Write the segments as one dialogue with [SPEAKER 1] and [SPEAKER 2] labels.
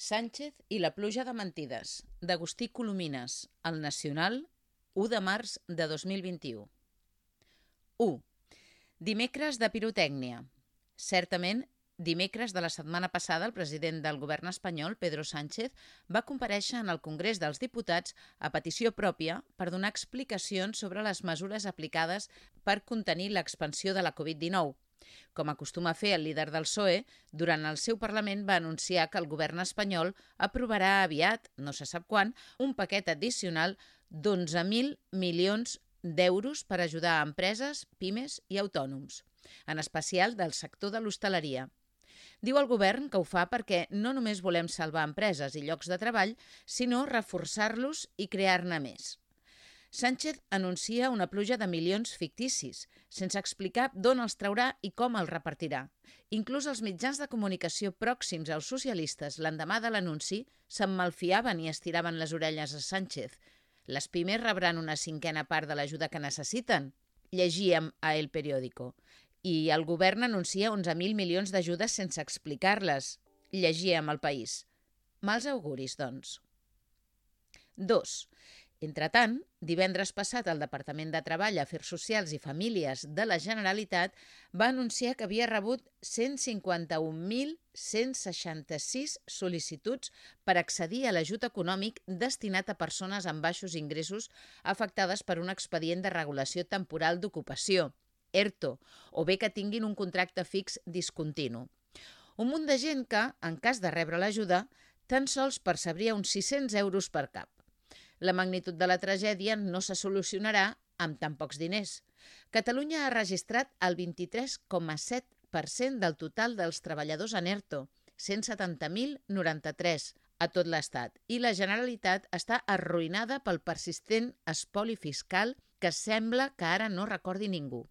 [SPEAKER 1] Sánchez i la pluja de mentides, d'Agustí Colomines, al Nacional, 1 de març de 2021. 1. Dimecres de pirotècnia. Certament, dimecres de la setmana passada, el president del govern espanyol, Pedro Sánchez, va compareixer en el Congrés dels Diputats a petició pròpia per donar explicacions sobre les mesures aplicades per contenir l'expansió de la Covid-19 com acostuma a fer el líder del PSOE, durant el seu Parlament va anunciar que el govern espanyol aprovarà aviat, no se sap quan, un paquet addicional d'11.000 milions d'euros per ajudar a empreses, pimes i autònoms, en especial del sector de l'hostaleria. Diu el govern que ho fa perquè no només volem salvar empreses i llocs de treball, sinó reforçar-los i crear-ne més. Sánchez anuncia una pluja de milions ficticis, sense explicar d'on els traurà i com els repartirà. Inclús els mitjans de comunicació pròxims als socialistes l'endemà de l'anunci s'emmalfiaven i estiraven les orelles a Sánchez. Les pimes rebran una cinquena part de l'ajuda que necessiten, llegíem a El Periódico. I el govern anuncia 11.000 milions d'ajudes sense explicar-les, llegíem al País. Mals auguris, doncs. 2. Entretant, divendres passat el Departament de Treball, Afers Socials i Famílies de la Generalitat va anunciar que havia rebut 151.166 sol·licituds per accedir a l'ajut econòmic destinat a persones amb baixos ingressos afectades per un expedient de regulació temporal d'ocupació, ERTO, o bé que tinguin un contracte fix discontinu. Un munt de gent que, en cas de rebre l'ajuda, tan sols percebria uns 600 euros per cap. La magnitud de la tragèdia no se solucionarà amb tan pocs diners. Catalunya ha registrat el 23,7% del total dels treballadors en ERTO, 170.093 a tot l'Estat, i la Generalitat està arruïnada pel persistent espoli fiscal que sembla que ara no recordi ningú.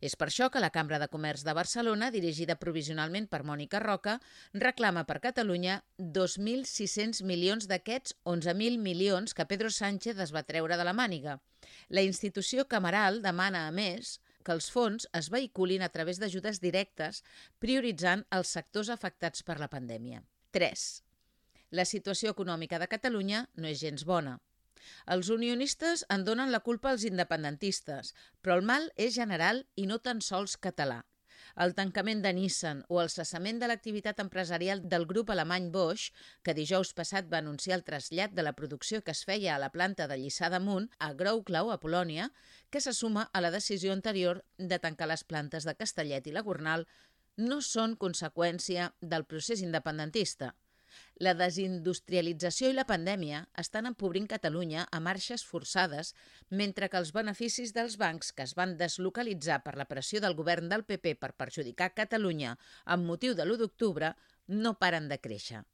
[SPEAKER 1] És per això que la Cambra de Comerç de Barcelona, dirigida provisionalment per Mònica Roca, reclama per Catalunya 2.600 milions d'aquests 11.000 milions que Pedro Sánchez es va treure de la màniga. La institució cameral demana, a més, que els fons es vehiculin a través d'ajudes directes, prioritzant els sectors afectats per la pandèmia. 3. La situació econòmica de Catalunya no és gens bona. Els unionistes en donen la culpa als independentistes, però el mal és general i no tan sols català. El tancament de Nissan o el cessament de l'activitat empresarial del grup alemany Bosch, que dijous passat va anunciar el trasllat de la producció que es feia a la planta de Lliçà d'Amunt a Grouclau, a Polònia, que se suma a la decisió anterior de tancar les plantes de Castellet i la Gornal, no són conseqüència del procés independentista – la desindustrialització i la pandèmia estan empobrint Catalunya a marxes forçades, mentre que els beneficis dels bancs que es van deslocalitzar per la pressió del govern del PP per perjudicar Catalunya amb motiu de l'1 d'octubre no paren de créixer.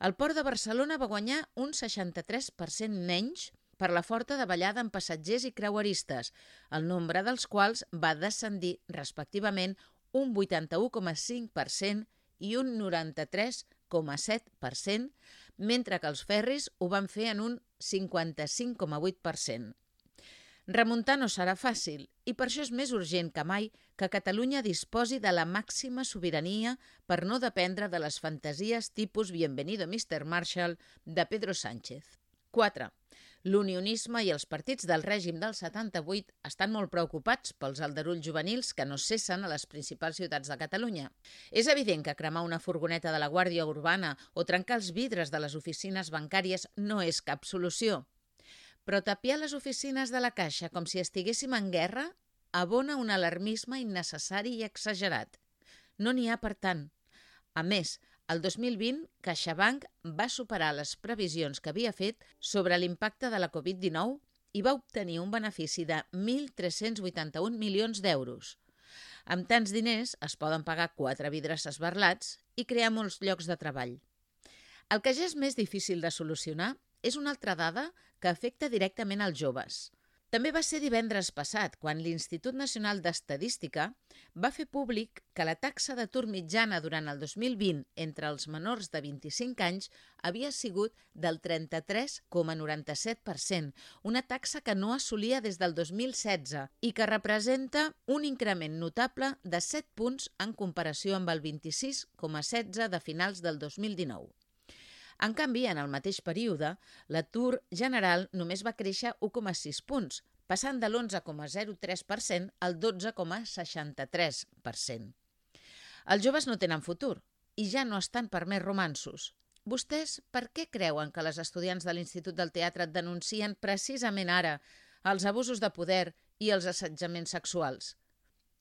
[SPEAKER 1] El port de Barcelona va guanyar un 63% menys per la forta davallada en passatgers i creueristes, el nombre dels quals va descendir, respectivament, un 81,5% i un 93% 5,7%, mentre que els ferris ho van fer en un 55,8%. Remuntar no serà fàcil i per això és més urgent que mai que Catalunya disposi de la màxima sobirania per no dependre de les fantasies tipus Bienvenido Mr. Marshall de Pedro Sánchez. 4. L'unionisme i els partits del règim del 78 estan molt preocupats pels aldarulls juvenils que no cessen a les principals ciutats de Catalunya. És evident que cremar una furgoneta de la Guàrdia Urbana o trencar els vidres de les oficines bancàries no és cap solució. Però tapiar les oficines de la Caixa com si estiguéssim en guerra abona un alarmisme innecessari i exagerat. No n'hi ha per tant. A més, el 2020, CaixaBank va superar les previsions que havia fet sobre l'impacte de la Covid-19 i va obtenir un benefici de 1.381 milions d'euros. Amb tants diners es poden pagar quatre vidres esbarlats i crear molts llocs de treball. El que ja és més difícil de solucionar és una altra dada que afecta directament als joves – també va ser divendres passat quan l'Institut Nacional d'Estadística va fer públic que la taxa d'atur mitjana durant el 2020 entre els menors de 25 anys havia sigut del 33,97%, una taxa que no assolia des del 2016 i que representa un increment notable de 7 punts en comparació amb el 26,16 de finals del 2019. En canvi, en el mateix període, l'atur general només va créixer 1,6 punts, passant de l'11,03% al 12,63%. Els joves no tenen futur i ja no estan per més romansos. Vostès per què creuen que les estudiants de l'Institut del Teatre denuncien precisament ara els abusos de poder i els assetjaments sexuals?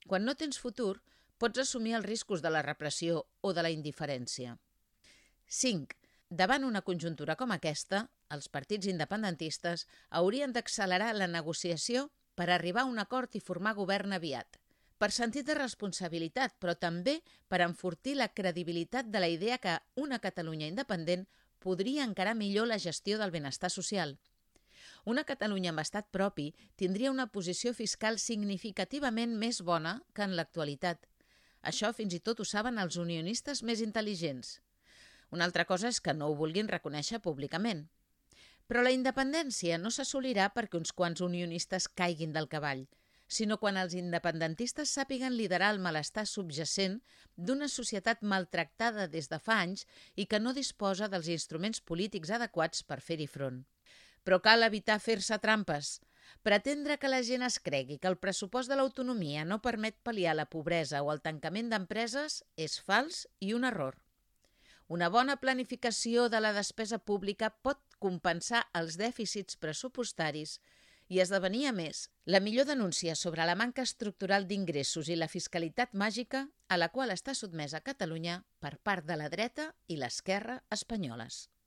[SPEAKER 1] Quan no tens futur, pots assumir els riscos de la repressió o de la indiferència. 5. Davant una conjuntura com aquesta, els partits independentistes haurien d'accelerar la negociació per arribar a un acord i formar govern aviat. Per sentit de responsabilitat, però també per enfortir la credibilitat de la idea que una Catalunya independent podria encarar millor la gestió del benestar social. Una Catalunya amb estat propi tindria una posició fiscal significativament més bona que en l'actualitat. Això fins i tot ho saben els unionistes més intel·ligents. Una altra cosa és que no ho vulguin reconèixer públicament. Però la independència no s'assolirà perquè uns quants unionistes caiguin del cavall, sinó quan els independentistes sàpiguen liderar el malestar subjacent d'una societat maltractada des de fa anys i que no disposa dels instruments polítics adequats per fer-hi front. Però cal evitar fer-se trampes. Pretendre que la gent es cregui que el pressupost de l'autonomia no permet pal·liar la pobresa o el tancament d'empreses és fals i un error. Una bona planificació de la despesa pública pot compensar els dèficits pressupostaris i esdevenir, a més, la millor denúncia sobre la manca estructural d'ingressos i la fiscalitat màgica a la qual està sotmesa Catalunya per part de la dreta i l'esquerra espanyoles.